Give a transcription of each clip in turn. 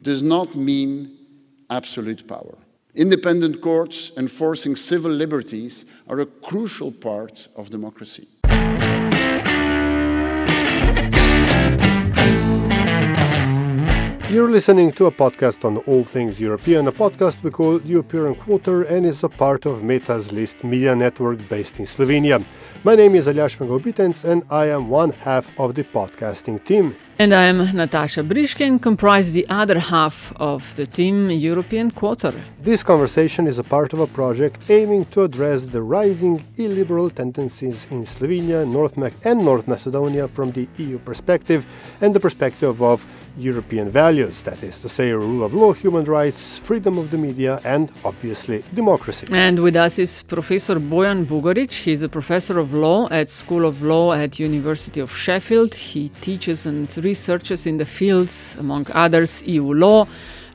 does not mean absolute power. Independent courts enforcing civil liberties are a crucial part of democracy. You're listening to a podcast on all things European, a podcast we call European Quarter and is a part of Meta's List media network based in Slovenia. My name is Aljaž Pengov Bitenc and I am one half of the podcasting team. And I am Natasha Briški, comprise the other half of the team European Quarter. This conversation is a part of a project aiming to address the rising illiberal tendencies in Slovenia, North Mac- and North Macedonia from the EU perspective and the perspective of European values, that is to say, rule of law, human rights, freedom of the media, and obviously democracy. And with us is Professor Bojan Bugarič. He's a professor of law at School of Law at University of Sheffield. He teaches and researches in the fields, among others, EU law,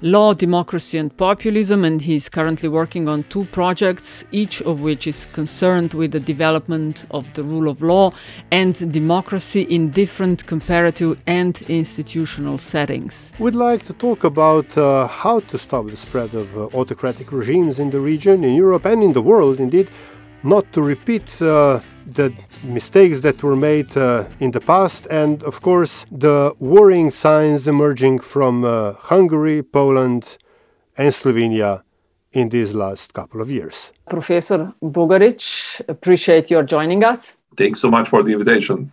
law, democracy, and populism. And he's currently working on two projects, each of which is concerned with the development of the rule of law and democracy in different comparative and institutional settings. We'd like to talk about uh, how to stop the spread of uh, autocratic regimes in the region, in Europe, and in the world, indeed, not to repeat uh, the mistakes that were made uh, in the past, and of course, the worrying signs emerging from uh, Hungary, Poland, and Slovenia in these last couple of years. Professor Bugarič, appreciate your joining us. Thanks so much for the invitation.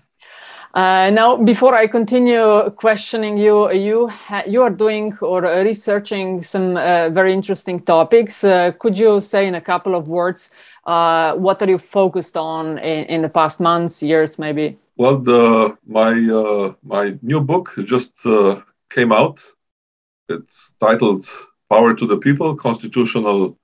Uh, now, before I continue questioning you, you you are doing or uh, researching some uh, very interesting topics. Uh, could you say in a couple of words uh, what are you focused on in, in the past months, years, maybe? Well, the my uh, my new book just came out. It's titled "Power to the People: Constitutional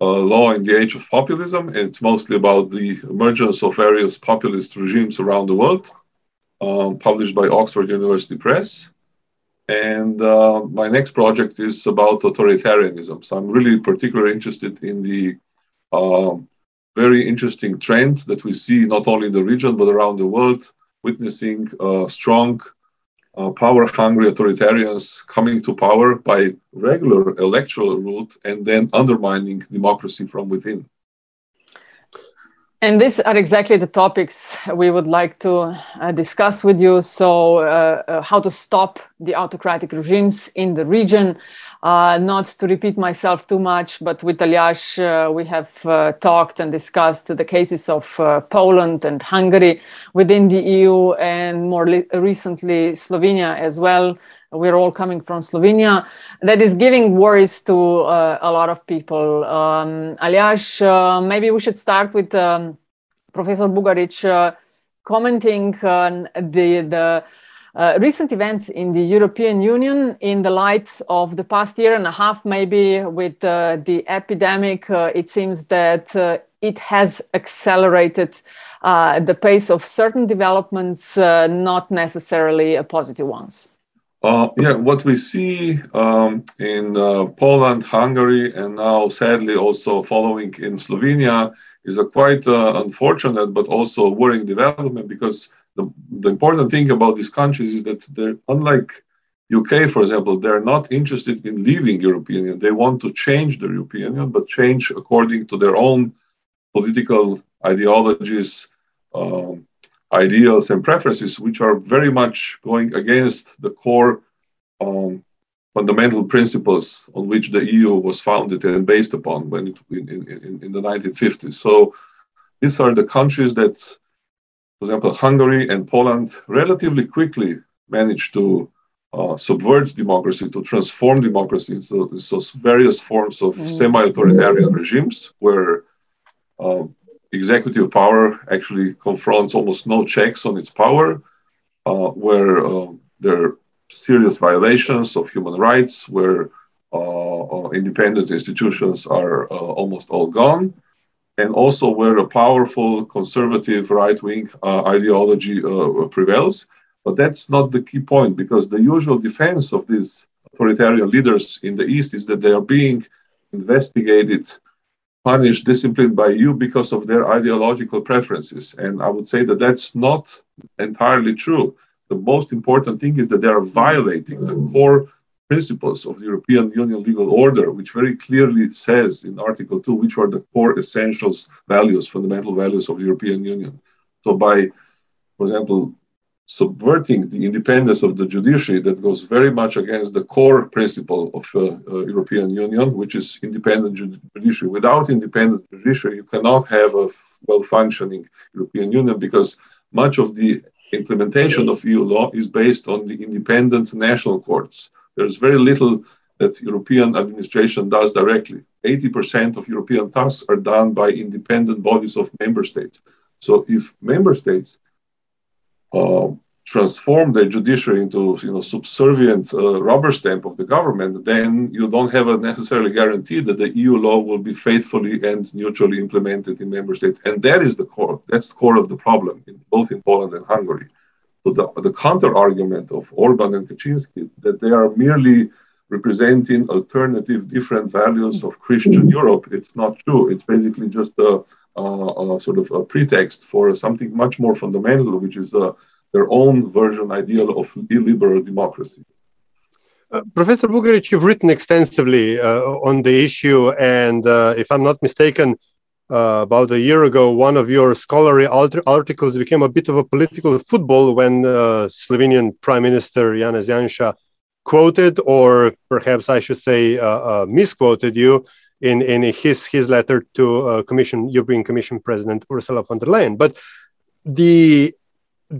Law in the Age of Populism." It's mostly about the emergence of various populist regimes around the world. Um, published by Oxford University Press. And uh, my next project is about authoritarianism. So I'm really particularly interested in the um, very interesting trend that we see not only in the region but around the world, witnessing uh, strong, uh, power hungry authoritarians coming to power by regular electoral route and then undermining democracy from within. And these are exactly the topics we would like to uh, discuss with you. So, uh, uh, how to stop the autocratic regimes in the region. Uh, not to repeat myself too much, but with Aljaž, uh, we have uh, talked and discussed the cases of Poland and Hungary within the EU, and more recently Slovenia as well we're all coming from Slovenia. That is giving worries to uh, a lot of people. Um, Aljaž, uh, maybe we should start with um, Professor Bugarič uh, commenting on the, the uh, recent events in the European Union in the light of the past year and a half, maybe with uh, the epidemic. Uh, it seems that it has accelerated the pace of certain developments, not necessarily positive ones. Uh, yeah, what we see um, in uh, Poland, Hungary, and now sadly also following in Slovenia is a quite uh, unfortunate but also worrying development because the, the important thing about these countries is that they're unlike UK, for example, they're not interested in leaving European Union. They want to change the European Union, but change according to their own political ideologies, um, ideals and preferences, which are very much going against the core um, fundamental principles on which the EU was founded and based upon when it, in, in, in the 1950s. So these are the countries that, for example, Hungary and Poland relatively quickly managed to uh, subvert democracy, to transform democracy into, into various forms of mm. semi-authoritarian regimes where uh, executive power actually confronts almost no checks on its power, uh, where uh, there are serious violations of human rights, where uh, uh independent institutions are uh, almost all gone, and also where a powerful conservative right wing uh, ideology prevails. But that's not the key point because the usual defense of these authoritarian leaders in the East is that they are being investigated punished, disciplined by you because of their ideological preferences. And I would say that that's not entirely true. The most important thing is that they are violating the core principles of the European Union legal order, which very clearly says in Article 2 which are the core essentials values, fundamental values of the European Union. So, by, for example, subverting the independence of the judiciary that goes very much against the core principle of uh, uh, European Union, which is independent judiciary. Without independent judiciary, you cannot have a well-functioning European Union because much of the implementation of EU law is based on the independent national courts. There's very little that European administration does directly. 80% of European tasks are done by independent bodies of member states. So if member states uh, transform the judiciary into you know subservient uh, rubber stamp of the government, then you don't have a necessarily guarantee that the EU law will be faithfully and neutrally implemented in member states. And that is the core. That's the core of the problem, in, both in Poland and Hungary. So the, the counter argument of Orban and Kaczynski that they are merely representing alternative, different values of Christian Europe. It's not true. It's basically just a, a, a sort of a pretext for something much more fundamental, which is uh, their own version ideal of illiberal democracy. Uh, Professor Bugarič, you've written extensively uh, on the issue, and uh, if I'm not mistaken, uh, about a year ago, one of your scholarly articles became a bit of a political football when uh, Slovenian Prime Minister Janez Janša quoted, or perhaps I should say, uh, uh, misquoted you in, in his, his letter to uh, Commission, European Commission President Ursula von der Leyen. But the,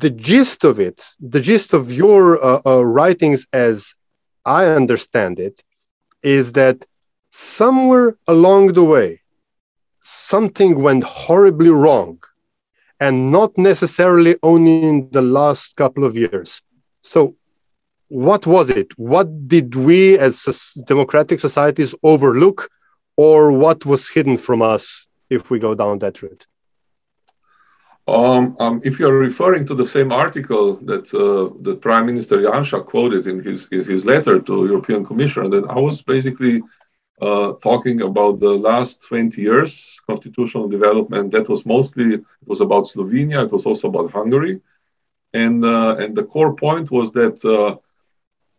the gist of it, the gist of your writings, as I understand it, is that somewhere along the way, something went horribly wrong and not necessarily only in the last couple of years. So, what was it? What did we as democratic societies overlook, or what was hidden from us if we go down that route? Um, um, if you're referring to the same article that uh, the Prime Minister Janša quoted in his, in his letter to European Commission, then I was basically uh, talking about the last 20 years constitutional development. That was mostly it was about Slovenia. It was also about Hungary, and uh, and the core point was that uh,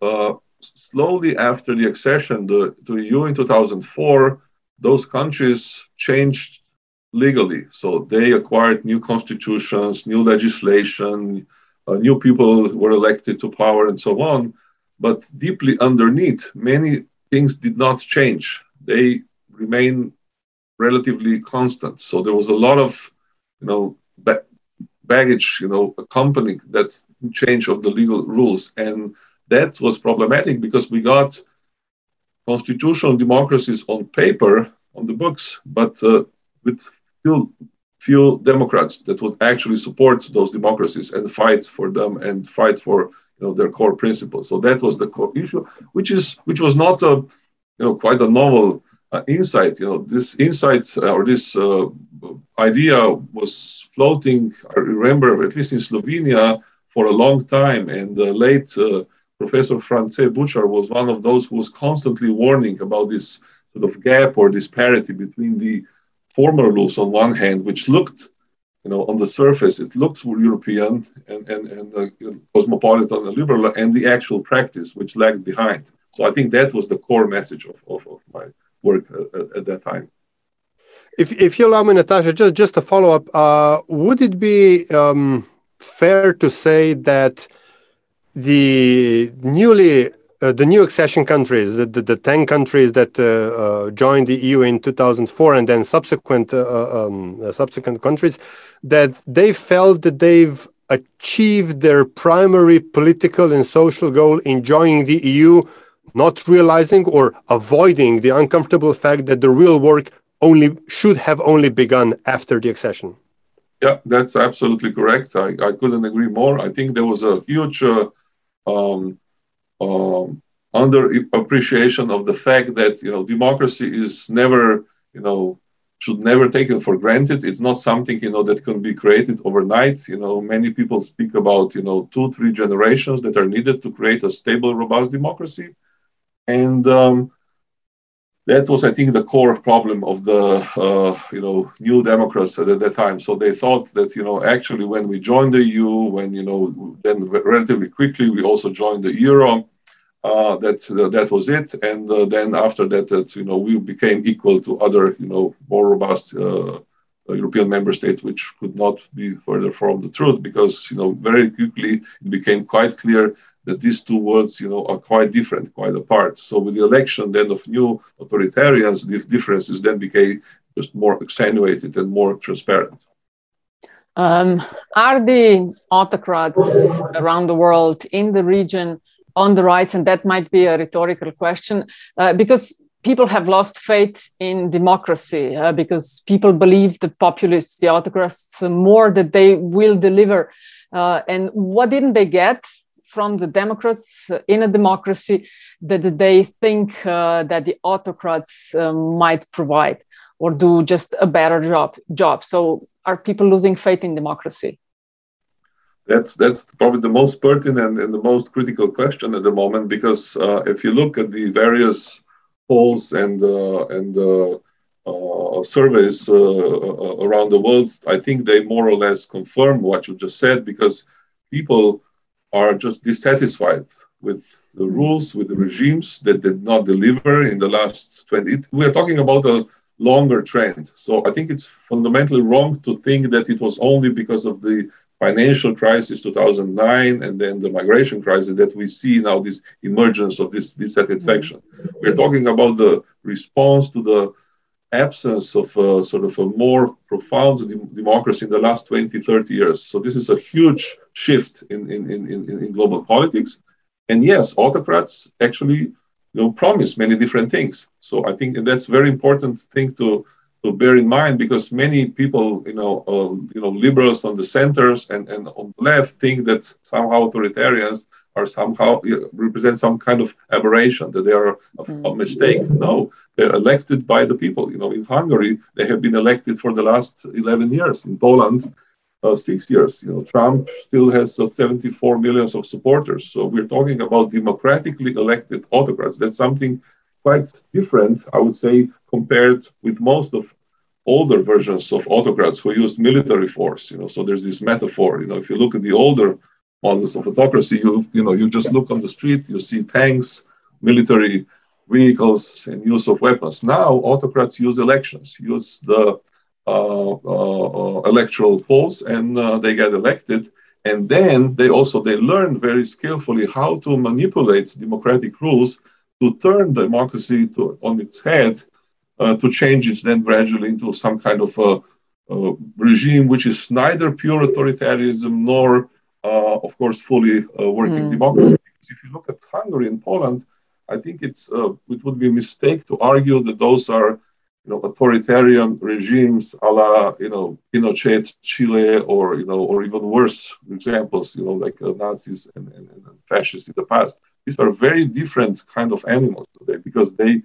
slowly after the accession to the EU in 2004, those countries changed legally. So they acquired new constitutions, new legislation, uh, new people were elected to power, and so on. But deeply underneath, many things did not change. They remain relatively constant. So there was a lot of, you know, ba- baggage, you know, accompanying that change of the legal rules. And that was problematic because we got constitutional democracies on paper, on the books, but uh, with still few Democrats that would actually support those democracies and fight for them and fight for you know their core principles. So that was the core issue, which is which was not a you know quite a novel uh, insight. You know this insight uh, or this uh, idea was floating. I remember at least in Slovenia for a long time, and the late uh, Professor France Bučar was one of those who was constantly warning about this sort of gap or disparity between the former rules on one hand, which looked, you know, on the surface, it looked European and, and, and uh, cosmopolitan and liberal, and the actual practice, which lagged behind. So I think that was the core message of, of, of my work at, at, that time. If, if you allow me, Natasha, just, just a follow up, uh, would it be um, fair to say that the newly uh, the new accession countries, the, the, the 10 countries that uh, uh, joined the EU in 2004 and then subsequent uh, uh, um, uh, subsequent countries, that they felt that they've achieved their primary political and social goal in joining the EU, not realizing or avoiding the uncomfortable fact that the real work only should have only begun after the accession. Yeah, that's absolutely correct. I, I couldn't agree more. I think there was a huge um, um, under appreciation of the fact that you know democracy is never you know should never taken for granted. It's not something you know that can be created overnight. You know, many people speak about you know two, three generations that are needed to create a stable, robust democracy, and um, that was, I think, the core problem of the uh, you know New Democrats at that time. So they thought that you know actually when we joined the EU, when you know then relatively quickly we also joined the euro uh, that uh, that was it. And uh, then after that, that you know we became equal to other you know more robust uh, European member states, which could not be further from the truth, because you know very quickly it became quite clear that these two worlds you know are quite different, quite apart. So with the election then of new authoritarians, these differences then became just more accentuated and more transparent. Um, are the autocrats around the world in the region on the rise? And that might be a rhetorical question uh, because people have lost faith in democracy uh, because people believe the populists, the autocrats, more that they will deliver. Uh, and what didn't they get from the Democrats in a democracy that they think uh, that the autocrats uh, might provide or do just a better job? Job. So, are people losing faith in democracy? That's that's probably the most pertinent and the most critical question at the moment because uh, if you look at the various polls and uh, and uh, uh surveys uh, around the world, I think they more or less confirm what you just said because people are just dissatisfied with the rules, with the regimes that did not deliver in the last 20. We are talking about a longer trend. So I think it's fundamentally wrong to think that it was only because of the financial crisis 2009 and then the migration crisis that we see now this emergence of this dissatisfaction we're talking about the response to the absence of a, sort of a more profound de- democracy in the last 20 30 years. So this is a huge shift in, in, in, in, global politics. And yes autocrats actually you know promise many different things. So i think that's very important thing to to bear in mind because many people, you know, uh, you know, liberals on the centers and, and on the left think that somehow authoritarians are somehow you know, represent some kind of aberration, that they are a, a, mm. mistake. No, they're elected by the people. You know, in Hungary, they have been elected for the last 11 years. In Poland, uh, six years. You know, Trump still has uh, 74 millions of supporters. So we're talking about democratically elected autocrats. That's something quite different, I would say, compared with most of older versions of autocrats who used military force. You know, so there's this metaphor. You know, if you look at the older models of autocracy, you you know, you just look on the street, you see tanks, military vehicles, and use of weapons. Now, autocrats use elections, use the uh, uh, electoral polls, and uh, they get elected. And then they also they learn very skillfully how to manipulate democratic rules to turn democracy to, on its head uh, to change it then gradually into some kind of a, a regime which is neither pure authoritarianism nor, uh, of course, fully uh, working mm. democracy. Because if you look at Hungary and Poland, I think it's uh, it would be a mistake to argue that those are you know authoritarian regimes a la you know Pinochet, Chile, or you know or even worse examples you know like uh, Nazis and, and, and fascists in the past. These are very different kind of animals today because they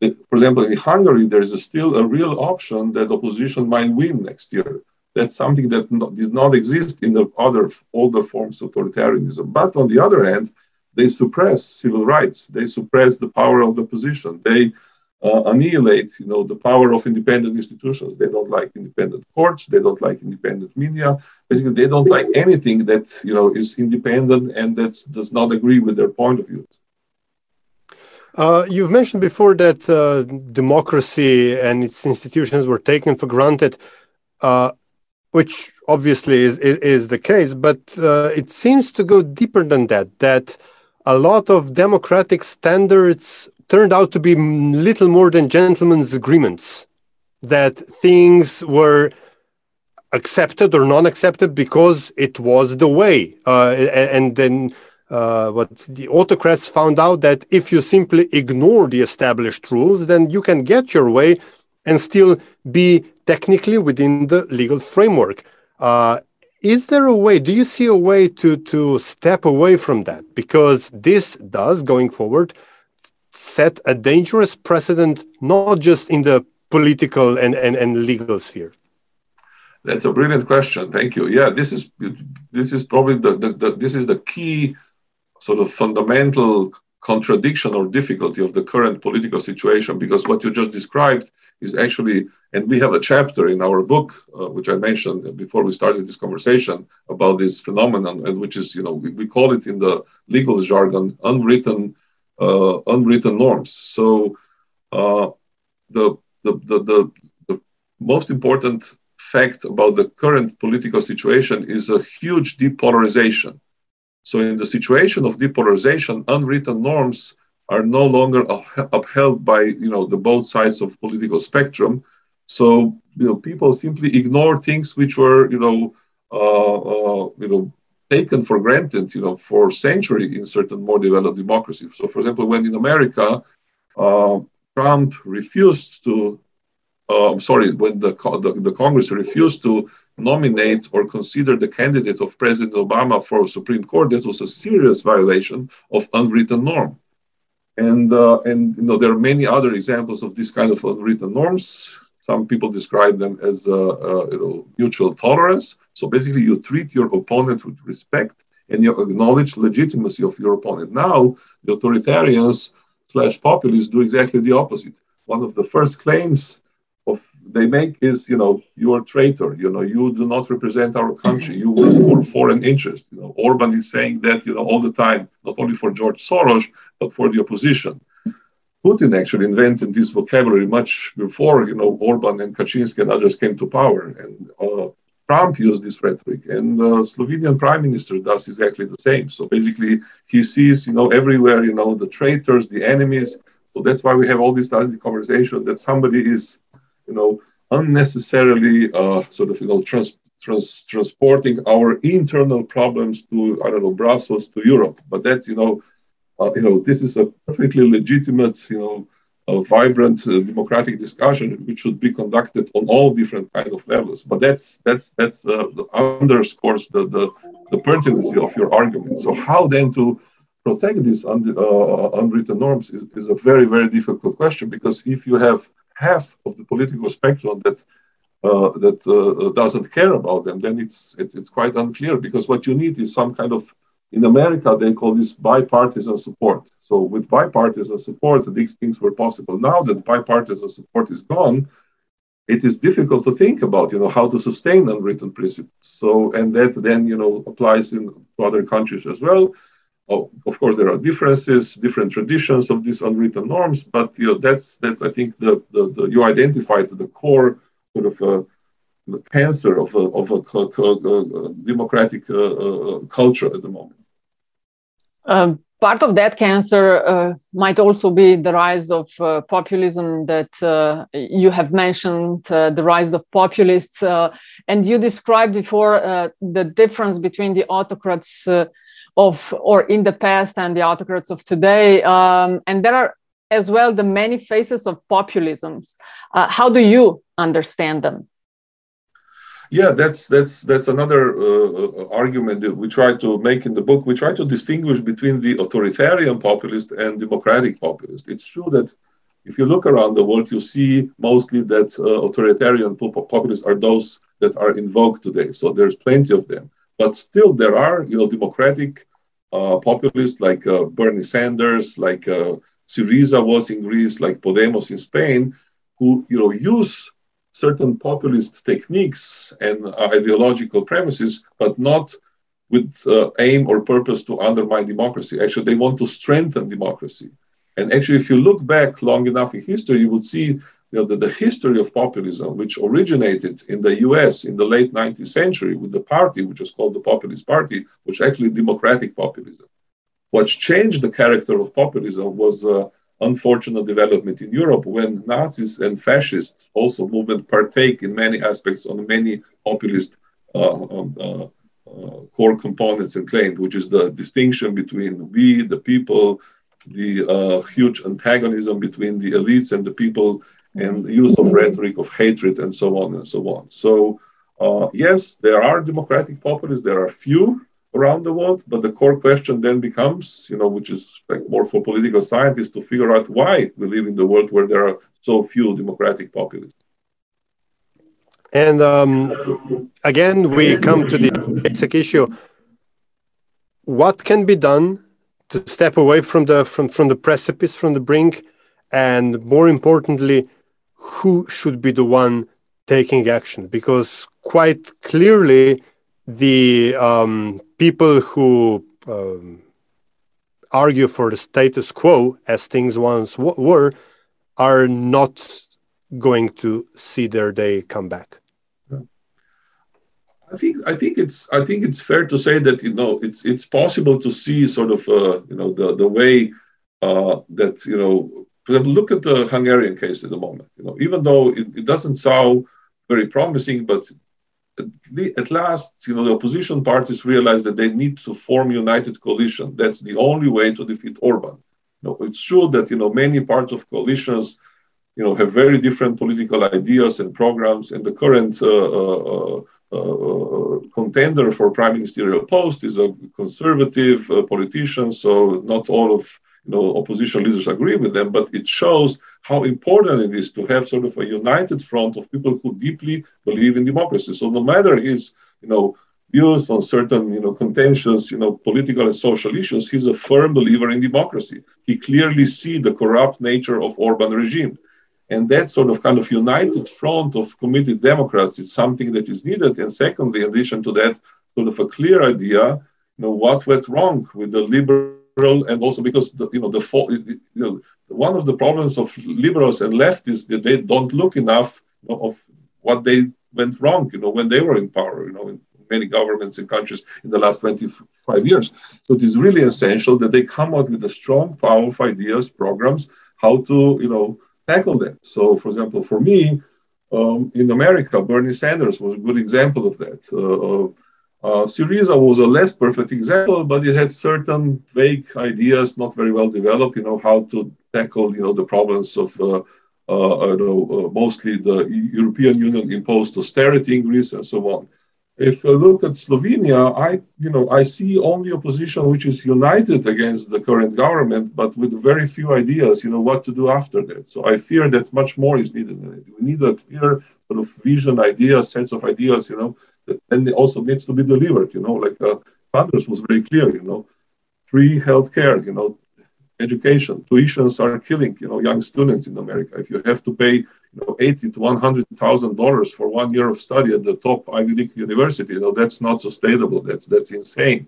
for example, in Hungary, there's a still a real option that opposition might win next year. That's something that not, does not exist in the other older forms of authoritarianism. But on the other hand, they suppress civil rights. They suppress the power of the opposition. They uh, annihilate, you know, the power of independent institutions. They don't like independent courts. They don't like independent media. Basically, they don't like anything that you know is independent and that does not agree with their point of view. Uh, you've mentioned before that uh, democracy and its institutions were taken for granted, uh, which obviously is, is, is, the case, but uh, it seems to go deeper than that, that a lot of democratic standards turned out to be little more than gentlemen's agreements, that things were accepted or non accepted because it was the way. Uh, and, then uh, but the autocrats found out that if you simply ignore the established rules, then you can get your way and still be technically within the legal framework. Uh, is there a way do you see a way to to step away from that? Because this does going forward set a dangerous precedent not just in the political and, and, and legal sphere. That's a brilliant question. Thank you. Yeah this is this is probably the, the, the this is the key sort of fundamental contradiction or difficulty of the current political situation because what you just described is actually and we have a chapter in our book uh, which i mentioned before we started this conversation about this phenomenon and which is you know we, we call it in the legal jargon unwritten uh, unwritten norms. So uh, the, the, the, the, the most important fact about the current political situation is a huge depolarization so in the situation of depolarization, unwritten norms are no longer upheld by you know the both sides of political spectrum. So you know people simply ignore things which were you know uh, uh, you know taken for granted you know for century in certain more developed democracies. So for example, when in America uh, Trump refused to uh, I'm sorry, when the, the, the, Congress refused to nominate or consider the candidate of President Obama for Supreme Court, that was a serious violation of unwritten norm. And, uh, and you know, there are many other examples of this kind of unwritten norms. Some people describe them as uh, uh, you know, mutual tolerance. So basically, you treat your opponent with respect and you acknowledge legitimacy of your opponent. Now, the authoritarians slash populists do exactly the opposite. One of the first claims of they make is you know you're a traitor you know you do not represent our country. You work for foreign interest. You know orban is saying that you know all the time not only for george soros but for the opposition. Putin actually invented this vocabulary much before you know orban and kaczynski and others came to power. And uh, trump used this rhetoric and the uh, slovenian prime minister does exactly the same. So basically he sees you know everywhere you know the traitors the enemies. So that's why we have all this conversation that somebody is you know, unnecessarily uh, sort of, you know, trans, trans, transporting our internal problems to, I don't know, Brussels to Europe. But that's, you know, uh, you know, this is a perfectly legitimate, you know, a vibrant uh, democratic discussion which should be conducted on all different kind of levels. But that's that's that's uh, underscores the, the the pertinency of your argument. So how then to protect these un, uh, unwritten norms is, is a very very difficult question because if you have half of the political spectrum that uh, that uh, doesn't care about them, then it's, it's it's quite unclear because what you need is some kind of in America they call this bipartisan support. So with bipartisan support, these things were possible. Now that bipartisan support is gone, it is difficult to think about you know how to sustain unwritten principles. So and that then you know applies in other countries as well. Oh, of course, there are differences, different traditions of these unwritten norms, but you know that's that's I think the, the, the you identified the core sort of uh, cancer of a, of a, a democratic uh, uh, culture at the moment. Um, part of that cancer uh, might also be the rise of uh, populism that uh, you have mentioned, uh, the rise of populists. Uh, and you described before uh, the difference between the autocrats of or in the past and the autocrats of today um, and there are as well the many faces of populisms. Uh, how do you understand them? Yeah that's that's that's another uh, argument that we try to make in the book. We try to distinguish between the authoritarian populist and democratic populist. It's true that if you look around the world you see mostly that uh, authoritarian populists are those that are in vogue today. So there's plenty of them but still there are you know democratic uh, populists like uh, Bernie Sanders, like uh, Syriza was in Greece, like Podemos in Spain, who you know use certain populist techniques and ideological premises, but not with uh, aim or purpose to undermine democracy. Actually, they want to strengthen democracy. And actually, if you look back long enough in history, you would see you know, the, the history of populism, which originated in the US in the late 19th century with the party, which was called the Populist Party, which actually democratic populism. What changed the character of populism was uh, unfortunate development in Europe when Nazis and fascists also movement partake in many aspects on many populist uh, um, uh, uh, core components and claims, which is the distinction between we, the people, the uh, huge antagonism between the elites and the people and use of rhetoric of hatred and so on and so on. So uh, yes, there are democratic populists, there are few around the world, but the core question then becomes, you know, which is like more for political scientists to figure out why we live in the world where there are so few democratic populists. And um, again, we come to the basic issue: what can be done to step away from the from from the precipice, from the brink, and more importantly, who should be the one taking action? Because quite clearly, the um, people who um, argue for the status quo, as things once were, are not going to see their day come back. I think I think it's I think it's fair to say that you know it's it's possible to see sort of uh, you know the the way uh, that you know look at the Hungarian case at the moment. You know even though it, it doesn't sound very promising, but at, the, at last you know the opposition parties realize that they need to form a united coalition. That's the only way to defeat Orban. You know, it's true that you know many parts of coalitions you know, have very different political ideas and programs. And the current uh, uh, uh, contender for prime ministerial post is a conservative politician. So not all of know, opposition leaders agree with them, but it shows how important it is to have sort of a united front of people who deeply believe in democracy. So no matter his, you know, views on certain, you know, contentious, you know, political and social issues, he's a firm believer in democracy. He clearly see the corrupt nature of Orban regime. And that sort of kind of united front of committed Democrats is something that is needed. And secondly, in addition to that, sort of a clear idea, you know, what went wrong with the liberal, and also because the, you know the you know one of the problems of liberals and left is that they don't look enough you know, of what they went wrong, you know, when they were in power, you know, in many governments and countries in the last 25 years. So it is really essential that they come out with a strong, powerful ideas, programs, how to, you know, tackle that. So, for example, for me, um, in America, Bernie Sanders was a good example of that. Uh, uh, Syriza was a less perfect example, but it had certain vague ideas, not very well developed. You know how to tackle, you know, the problems of, uh, uh, know, uh, mostly the European Union imposed austerity in Greece and so on. If I look at Slovenia, I, you know, I see only opposition which is united against the current government, but with very few ideas, you know, what to do after that. So I fear that much more is needed. We need a clear sort of vision, idea, sense of ideas, you know, that it also needs to be delivered, you know, like uh, Sanders was very clear, you know, free healthcare, you know, education. Tuitions are killing, you know, young students in America. If you have to pay, you know, eighty to one hundred thousand dollars for one year of study at the top Ivy League university, you know, that's not sustainable. That's that's insane.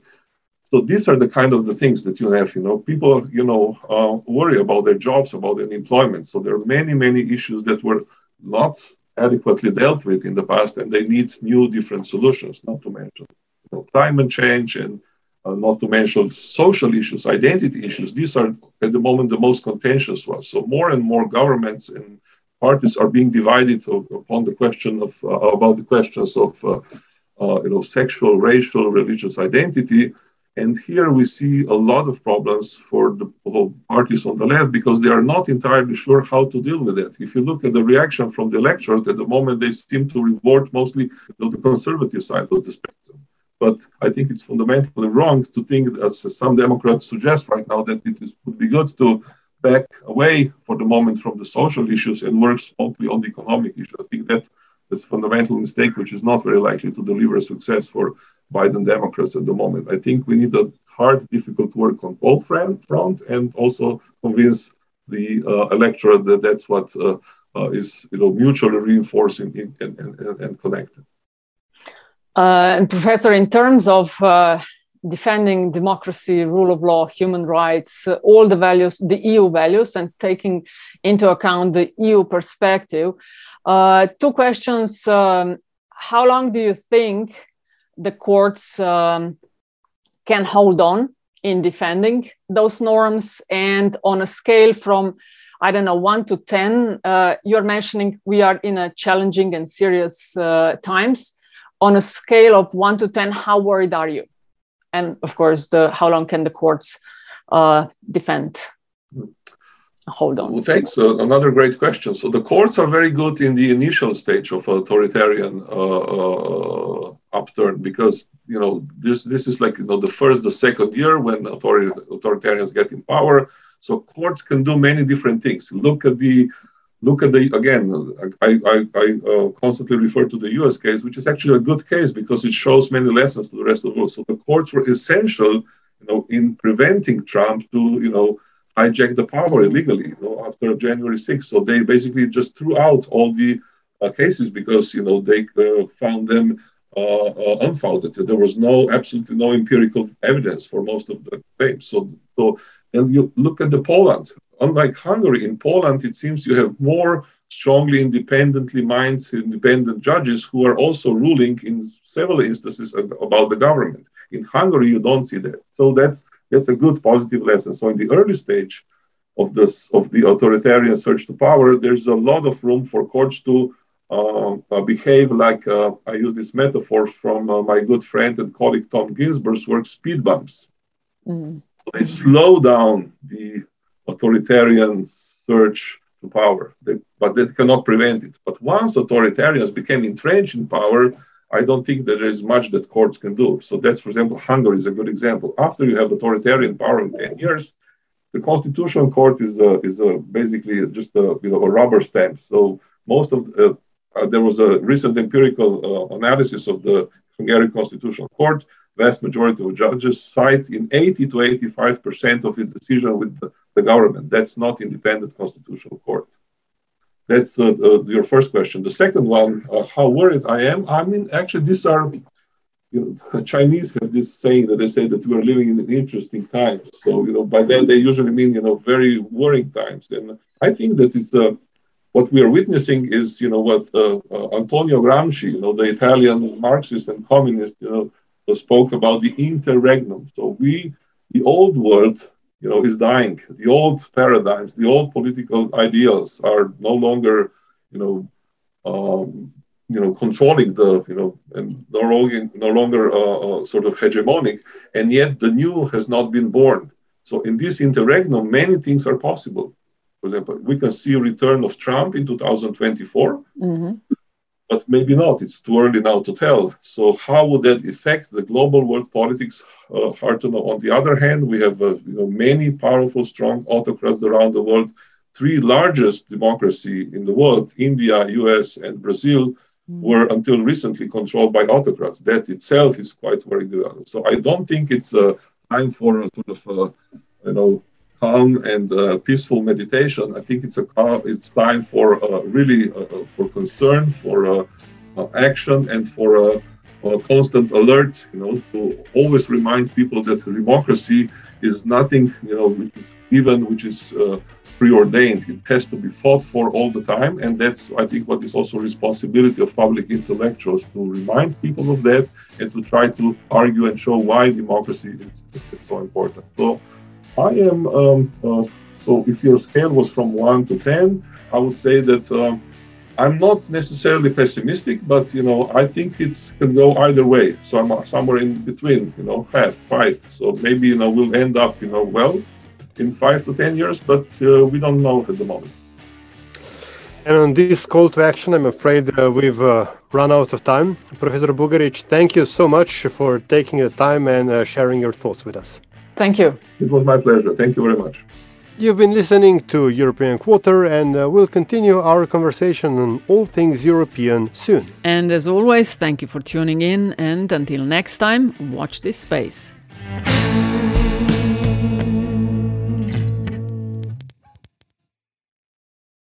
So these are the kind of the things that you have. You know, people, you know, uh, worry about their jobs, about their employment. So there are many, many issues that were not adequately dealt with in the past, and they need new, different solutions. Not to mention you know, climate change and uh, not to mention social issues, identity issues. These are at the moment the most contentious ones. So more and more governments and parties are being divided upon the question of uh, about the questions of uh, uh, you know sexual, racial, religious identity. And here we see a lot of problems for the parties on the left because they are not entirely sure how to deal with it. If you look at the reaction from the electorate at the moment, they seem to reward mostly the conservative side of the spectrum. But I think it's fundamentally wrong to think, as some Democrats suggest right now, that it is, would be good to back away for the moment from the social issues and work mostly on the economic issue. I think that a fundamental mistake, which is not very likely to deliver success for Biden Democrats at the moment. I think we need a hard, difficult work on both front, front and also convince the uh, electorate that that's what uh, uh, is you know, mutually reinforcing and, and, and, and connected. Uh, and professor, in terms of uh, defending democracy, rule of law, human rights, uh, all the values, the EU values, and taking into account the EU perspective, uh, two questions. Um, how long do you think the courts um, can hold on in defending those norms? And on a scale from I don't know, one to 10, uh, you're mentioning we are in a challenging and serious uh, times on a scale of one to 10, how worried are you? And of course, the how long can the courts uh, defend? hold on? Well, thanks. Uh, another great question. So the courts are very good in the initial stage of authoritarian uh, uh, upturn because you know this this is like you know the first, the second year when author- authoritarians get in power. So courts can do many different things. Look at the look at the again. I I, I uh, constantly refer to the U.S. case, which is actually a good case because it shows many lessons to the rest of the world. So the courts were essential, you know, in preventing Trump to you know hijack the power illegally you know, after January 6th. So they basically just threw out all the uh, cases because you know they uh, found them uh, uh unfounded. There was no absolutely no empirical evidence for most of the claims. So, so and you look at the Poland. Unlike Hungary, in Poland it seems you have more strongly independently minded independent judges who are also ruling in several instances about the government. In Hungary, you don't see that. So that's that's a good positive lesson. So in the early stage of this of the authoritarian search to power, there's a lot of room for courts to uh, uh, behave like uh, I use this metaphor from uh, my good friend and colleague Tom Ginsburg's work, speed bumps. Mm. They slow down the authoritarian search to power, they, but they cannot prevent it. But once authoritarians became entrenched in power, I don't think that there is much that courts can do. So that's, for example, Hungary is a good example. After you have authoritarian power in 10 years, the constitutional court is a, is a basically just a, you know, a rubber stamp. So most of uh, uh, there was a recent empirical uh, analysis of the Hungarian constitutional court. Vast majority of judges cite in 80 to 85 percent of the decision with the, the government. That's not independent constitutional court. That's uh, uh, your first question. The second one, uh, how worried I am. I mean, actually, these are, you know, Chinese have this saying that they say that we are living in interesting times. So, you know, by that they usually mean, you know, very worrying times. And I think that it's uh, what we are witnessing is, you know, what uh, uh, Antonio Gramsci, you know, the Italian Marxist and communist, you know, spoke about the interregnum. So we, the old world, you know, is dying. The old paradigms, the old political ideals are no longer, you know, um, you know, controlling the, you know, and no longer, no longer uh, uh, sort of hegemonic, and yet the new has not been born. So in this interregnum, many things are possible. For example, we can see a return of Trump in 2024. Mm-hmm but maybe not. It's too early now to tell. So how would that affect the global world politics? Uh, hard to know. On the other hand, we have uh, you know, many powerful, strong autocrats around the world. Three largest democracy in the world, India, U.S., and Brazil, mm. were until recently controlled by autocrats. That itself is quite worrying. So I don't think it's a time for a sort of uh, you know calm and uh, peaceful meditation. I think it's a it's time for uh, really uh, uh for concern, for uh, uh, action, and for a constant alert. You know, to always remind people that democracy is nothing you know which is given, which is preordained. It has to be fought for all the time, and that's I think what is also responsibility of public intellectuals to remind people of that and to try to argue and show why democracy is, is so important. So I am, um, uh, so if your scale was from 1 to 10, I would say that um, I'm not necessarily pessimistic, but, you know, I think it can go either way. So I'm somewhere in between, you know, half, five. So maybe, you know, we'll end up, you know, well in five to 10 years, but uh, we don't know at the moment. And on this call to action, I'm afraid uh, we've uh, run out of time. Professor Bugarič, thank you so much for taking the time and uh, sharing your thoughts with us. Thank you. It was my pleasure. Thank you very much. You've been listening to European Quarter, and uh, we'll continue our conversation on all things European soon. And as always, thank you for tuning in, and until next time, watch this space.